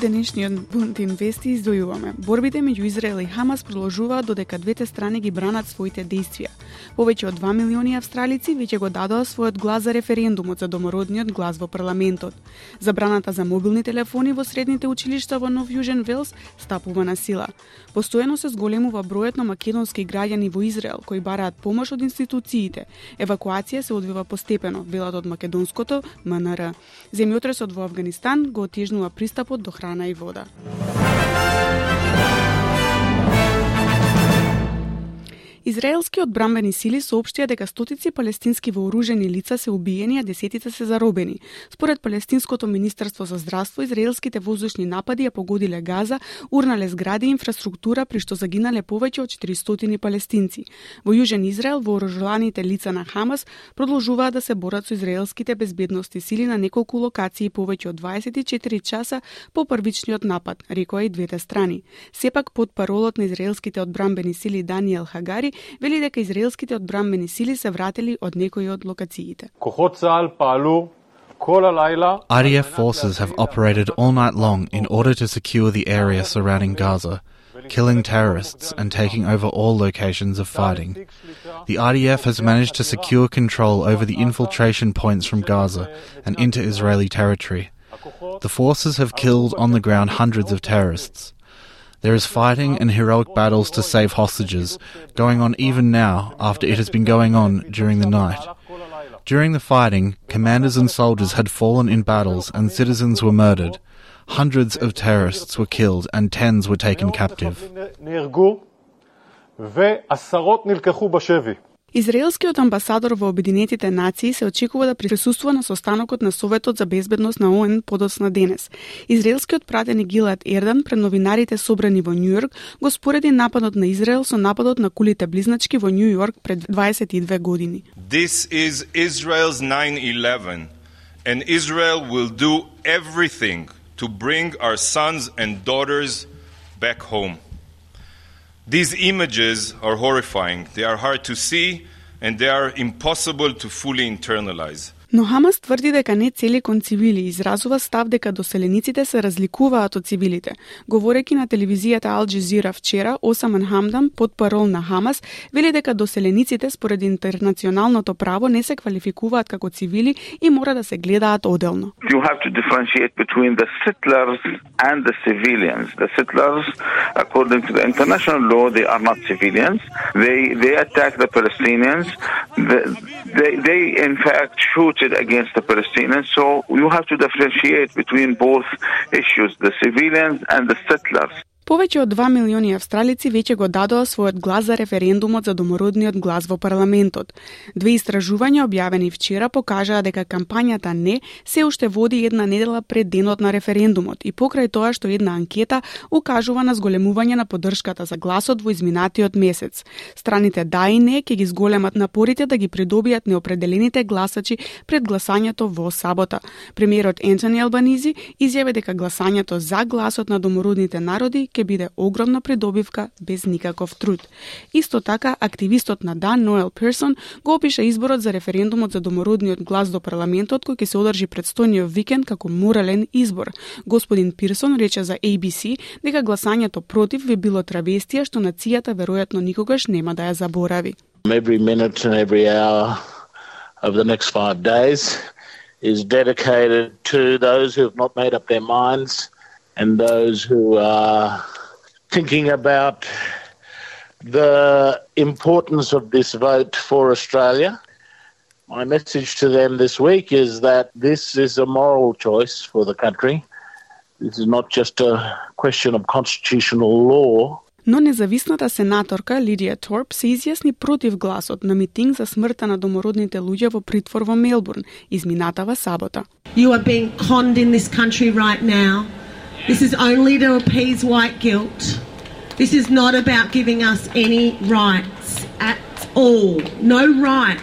Денешниот бунт инвести издојуваме. Борбите меѓу Израел и Хамас продолжуваат додека двете страни ги бранат своите действија. Повеќе од 2 милиони австралици веќе го дадоа својот глас за референдумот за домородниот глас во парламентот. Забраната за мобилни телефони во средните училишта во Нов Јужен Велс стапува на сила. Постојано се зголемува бројот на македонски граѓани во Израел кои бараат помош од институциите. Евакуација се одвива постепено, велат од македонското МНР. Земјотресот во Афганистан го отежнува пристапот до храна и вода. Израелски одбрамбени сили соопштија дека стотици палестински вооружени лица се убиени, а десетица се заробени. Според Палестинското министерство за здравство, израелските воздушни напади ја погодиле Газа, урнале згради и инфраструктура при што загинале повеќе од 400 палестинци. Во Јужен Израел вооружуваните лица на Хамас продолжуваат да се борат со израелските безбедности сили на неколку локации повеќе од 24 часа по првичниот напад, рекоа и двете страни. Сепак под паролот на израелските одбрамбени сили Даниел Хагари вели дека израелските одбранбени сили се вратили од некои од локациите. IDF forces have operated all night long in order to secure the area surrounding Gaza, killing terrorists and taking over all locations of fighting. The IDF has managed to secure control over the infiltration points from Gaza and into Israeli territory. The forces have killed on the ground hundreds of terrorists. There is fighting and heroic battles to save hostages, going on even now after it has been going on during the night. During the fighting, commanders and soldiers had fallen in battles and citizens were murdered. Hundreds of terrorists were killed and tens were taken captive. Израелскиот амбасадор во Обединетите нации се очекува да присуствува на состанокот на Советот за безбедност на ООН подоцна денес. Израелскиот пратеник Гилат Ердан пред новинарите собрани во Њујорк го спореди нападот на Израел со нападот на кулите близначки во Њујорк пред 22 години. This is Israel's 9/11 and Israel will do everything to bring our sons and daughters back home. These images are horrifying. They are hard to see and they are impossible to fully internalize. Но Хамас тврди дека не цели кон цивили и изразува став дека доселениците се разликуваат од цивилите. Говореки на телевизијата Ал Джезира вчера, Осаман Хамдан, под парол на Хамас, вели дека доселениците според интернационалното право не се квалификуваат како цивили и мора да се гледаат оделно. You have to differentiate between the settlers and the civilians. The settlers, according to the international law, they are not civilians. They they attack the Palestinians. They they they in fact shoot against the Palestinians. So you have to differentiate between both issues, the civilians and the settlers. Повеќе од 2 милиони австралици веќе го дадоа својот глас за референдумот за домородниот глас во парламентот. Две истражувања објавени вчера покажаа дека кампањата не се уште води една недела пред денот на референдумот и покрај тоа што една анкета укажува на зголемување на поддршката за гласот во изминатиот месец. Страните да и не ќе ги зголемат напорите да ги придобијат неопределените гласачи пред гласањето во сабота. Премиерот Ентони Албанизи изјави дека гласањето за гласот на домородните народи ќе биде огромна придобивка без никаков труд. Исто така, активистот на Дан Ноел Персон го опиша изборот за референдумот за домородниот глас до парламентот кој ќе се одржи предстојниот викенд како морален избор. Господин Пирсон рече за ABC дека гласањето против би било травестија што нацијата веројатно никогаш нема да ја заборави. Every minute and every hour of the next five days is dedicated to those who have not made up their minds and those who are thinking about the importance of this vote for Australia. My message to them this week is that this is a moral choice for the country. This is not just a question of constitutional law. Но независната сенаторка Лидија Торп се изјасни против гласот на митинг за смртта на домородните луѓе во притвор во Мелбурн изминатава сабота. You are being conned in this country right now. This is only to appease white guilt. This is not about giving us any rights at all. No rights.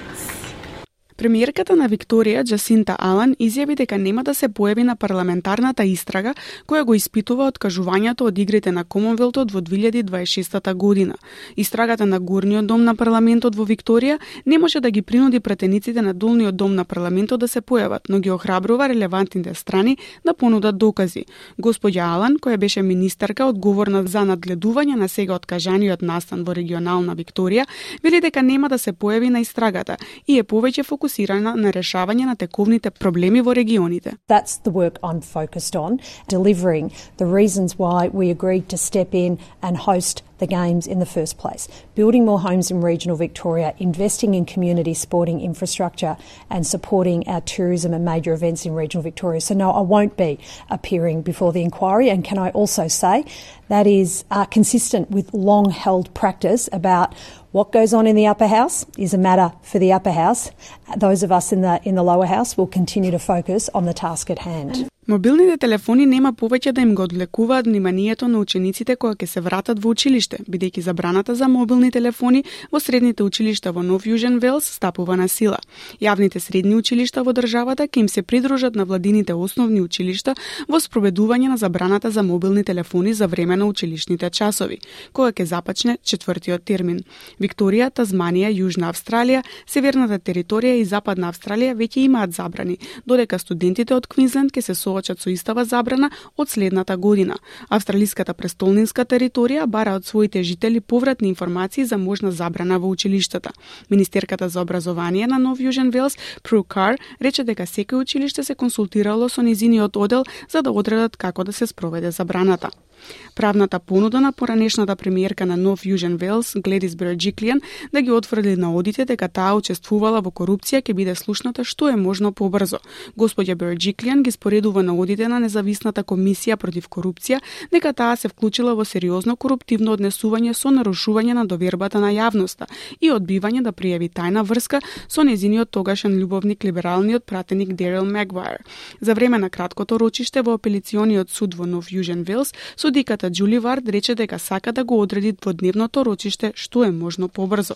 Премиерката на Викторија, Джасинта Алан, изјави дека нема да се појави на парламентарната истрага која го испитува откажувањето од игрите на Комонвелтот во 2026 година. Истрагата на Горниот дом на парламентот во Викторија не може да ги принуди претениците на Долниот дом на парламентот да се појават, но ги охрабрува релевантните страни да понудат докази. Господја Алан, која беше министерка одговорна за надгледување на сега откажаниот настан во регионална Викторија, вели дека нема да се појави на истрагата и е повеќе фокусирана фокусирана на решавање на тековните проблеми во регионите. That's the work I'm focused on, delivering the reasons why we agreed to step in and host the Games in the first place. Building more homes in regional Victoria, investing in community sporting infrastructure, and supporting our tourism and major events in regional Victoria. So, no, I won't be appearing before the inquiry. And can I also say that is uh, consistent with long held practice about what goes on in the upper house is a matter for the upper house. Those of us in the, in the lower house will continue to focus on the task at hand. Мобилните телефони нема повеќе да им го одлекуваат вниманието на учениците кога ќе се вратат во училиште, бидејќи забраната за мобилни телефони во средните училишта во Нов Јужен Велс стапува на сила. Јавните средни училишта во државата ќе им се придружат на владините основни училишта во спроведување на забраната за мобилни телефони за време на училишните часови, која ќе започне четвртиот термин. Викторија, Тазманија, Јужна Австралија, Северната територија и Западна Австралија веќе имаат забрани, додека студентите од Квинсленд ќе се со соочат со истава забрана од следната година. Австралиската престолнинска територија бара од своите жители повратни информации за можна забрана во училиштата. Министерката за образование на Нов Јужен Велс, Пру Кар, рече дека секој училиште се консултирало со низиниот одел за да одредат како да се спроведе забраната. Правната понуда на поранешната премиерка на Нов Јужен Велс, Гледис Берджиклиан, да ги отврди на одите дека таа учествувала во корупција ќе биде слушната што е можно побрзо. Господја Берджиклиан ги споредува на одите на независната комисија против корупција дека таа се вклучила во сериозно коруптивно однесување со нарушување на довербата на јавноста и одбивање да пријави тајна врска со незиниот тогашен љубовник либералниот пратеник Дерил Мегвајер. За време на краткото рочиште во апелициониот суд во Нов Јужен Велс, судиката Џули Вард рече дека сака да го одреди во дневното рочиште што е можно побрзо.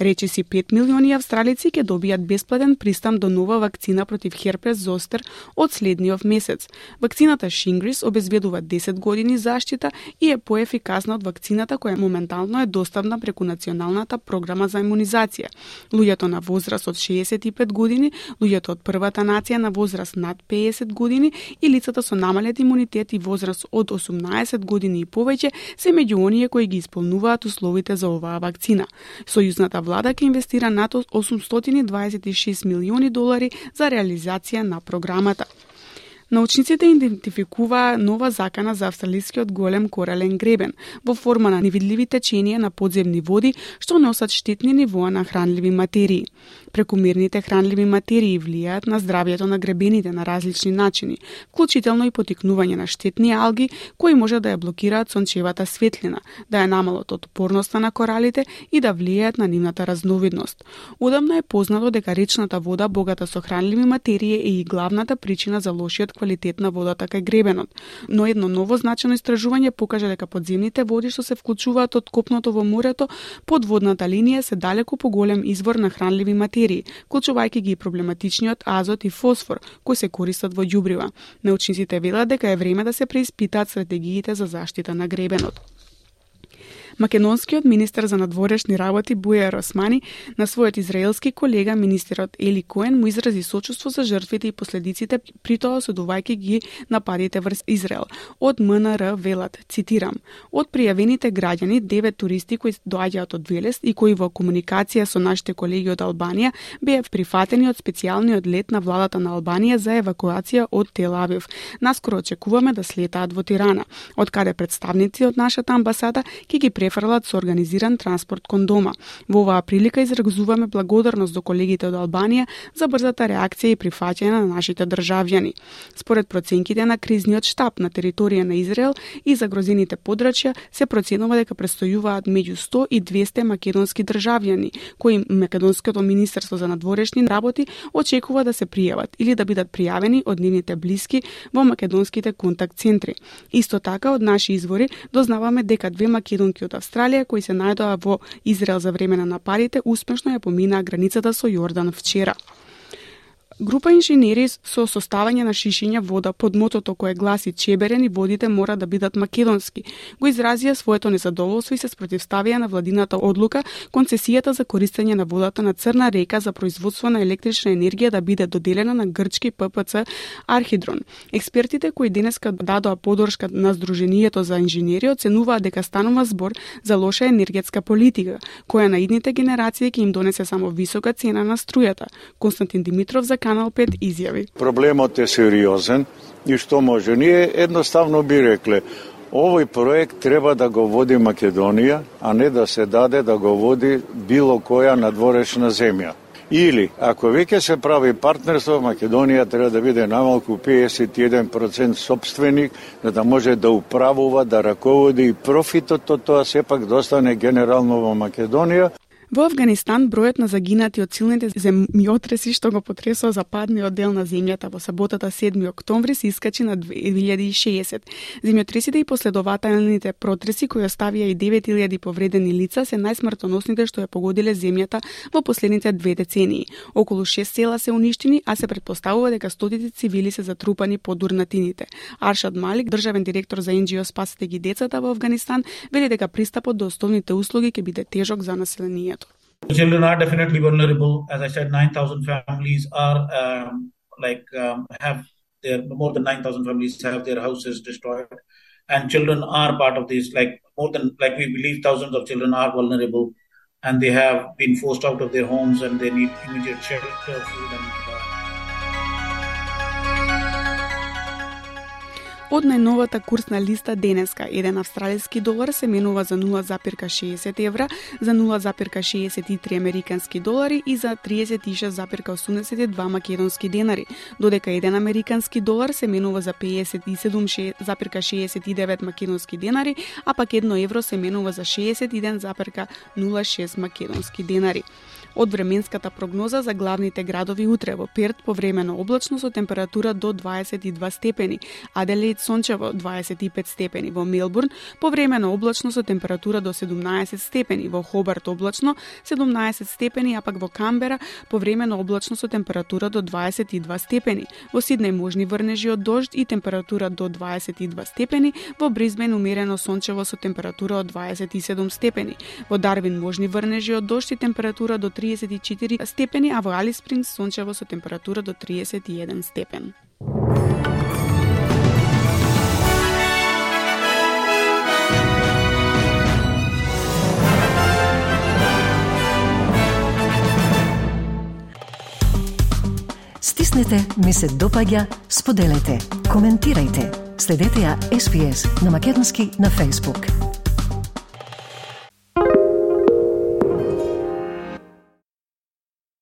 Рече си 5 милиони австралици ќе добијат бесплатен пристап до нова вакцина против херпес зостер од следниот месец. Вакцината Шингрис обезбедува 10 години заштита и е поефикасна од вакцината која моментално е доставна преку националната програма за имунизација. Луѓето на возраст од 65 години, луѓето од првата нација на возраст над 50 години и лицата со намалет имунитет и возраст од 18 години и повеќе се меѓу оние кои ги исполнуваат условите за оваа вакцина. Сојузната влада ќе инвестира над 826 милиони долари за реализација на програмата. Научниците да идентификуваа нова закана за австралискиот голем корален гребен во форма на невидливи теченија на подземни води што носат штетни нивоа на хранливи материи. Прекумерните хранливи материи влијаат на здравјето на гребените на различни начини, вклучително и потикнување на штетни алги кои може да ја блокираат сончевата светлина, да ја намалат отпорноста на коралите и да влијаат на нивната разновидност. Одамна е познато дека речната вода богата со хранливи материи е и главната причина за лошиот квалитет на водата кај гребенот. Но едно ново значено истражување покажа дека подземните води што се вклучуваат од копното во морето под водната линија се далеку поголем извор на хранливи материи вклучувајќи ги проблематичниот азот и фосфор, кои се користат во ѓубрива. Научниците велат дека е време да се преиспитаат стратегиите за заштита на гребенот. Македонскиот министер за надворешни работи Бујар Росмани на својот израелски колега министерот Ели Коен му изрази сочувство за жртвите и последиците при тоа осудувајќи ги нападите врз Израел. Од МНР велат, цитирам, од пријавените граѓани, девет туристи кои доаѓаат од Велес и кои во комуникација со нашите колеги од Албанија беа прифатени од специјалниот лет на владата на Албанија за евакуација од Тел Авив. Наскоро очекуваме да слетаат во Тирана, од каде представници од нашата амбасада ќе ги префрлат со организиран транспорт кон дома. Во оваа прилика изразуваме благодарност до колегите од Албанија за брзата реакција и прифаќање на нашите државјани. Според проценките на кризниот штаб на територија на Израел и загрозените подрачја се проценува дека престојуваат меѓу 100 и 200 македонски државјани, кои Македонското министерство за надворешни работи очекува да се пријават или да бидат пријавени од нивните блиски во македонските контакт центри. Исто така од наши извори дознаваме дека две македонки од Австралија кои се најдоа во Израел за време на нападите успешно ја поминаа границата со Јордан вчера. Група инженери со составање на шишиња вода под мотото кое гласи Чеберен и водите мора да бидат македонски, го изразија своето незадоволство и се спротивставија на владината одлука концесијата за користење на водата на Црна река за производство на електрична енергија да биде доделена на грчки ППЦ Архидрон. Експертите кои денеска дадоа поддршка на Сдруженијето за инженери оценуваат дека станува збор за лоша енергетска политика, која на идните генерации ќе им донесе само висока цена на струјата. Константин Димитров за Канал 5 изјави. Проблемот е сериозен и што може? Ние едноставно би рекле, овој проект треба да го води Македонија, а не да се даде да го води било која надворешна земја. Или, ако веќе се прави партнерство, Македонија треба да биде намалку 51% собственик, за да може да управува, да раководи и профитот од тоа сепак достане да генерално во Македонија, Во Афганистан бројот на загинати од силните земјотреси што го потресоа западниот дел на земјата во саботата 7 октомври се искачи на 2060. Земјотресите и последователните протреси кои оставија и 9000 повредени лица се најсмртоносните што ја погодиле земјата во последните две децении. Околу 6 села се уништени, а се предпоставува дека стотици цивили се затрупани по дурнатините. Аршад Малик, државен директор за NGO Спасете ги децата во Афганистан, вели дека пристапот до основните услуги ќе биде тежок за населението. Children are definitely vulnerable. As I said, 9,000 families are um, like um, have their more than 9,000 families have their houses destroyed, and children are part of this. Like more than like we believe, thousands of children are vulnerable, and they have been forced out of their homes, and they need immediate shelter, food, and Од најновата курсна листа денеска, еден австралиски долар се менува за 0,60 евра, за 0,63 американски долари и за 36,82 македонски денари, додека еден американски долар се менува за 57,69 македонски денари, а пак едно евро се менува за 61,06 македонски денари. Од временската прогноза за главните градови утре во Перт повремено облачно со температура до 22 степени, Аделаид сончево 25 степени, во Мелбурн повремено облачно со температура до 17 степени, во Хобарт облачно 17 степени, а пак во Камбера повремено облачно со температура до 22 степени, во Сиднеј можни врнежи од дожд и температура до 22 степени, во Бризбен умерено сончево со температура од 27 степени, во Дарвин можни врнежи од дожд и температура до 34 степени, а во Али Спрингс сончево со температура до 31 степен. Стиснете, ми се допаѓа, споделете, коментирајте. Следете ја SPS на Македонски на Facebook.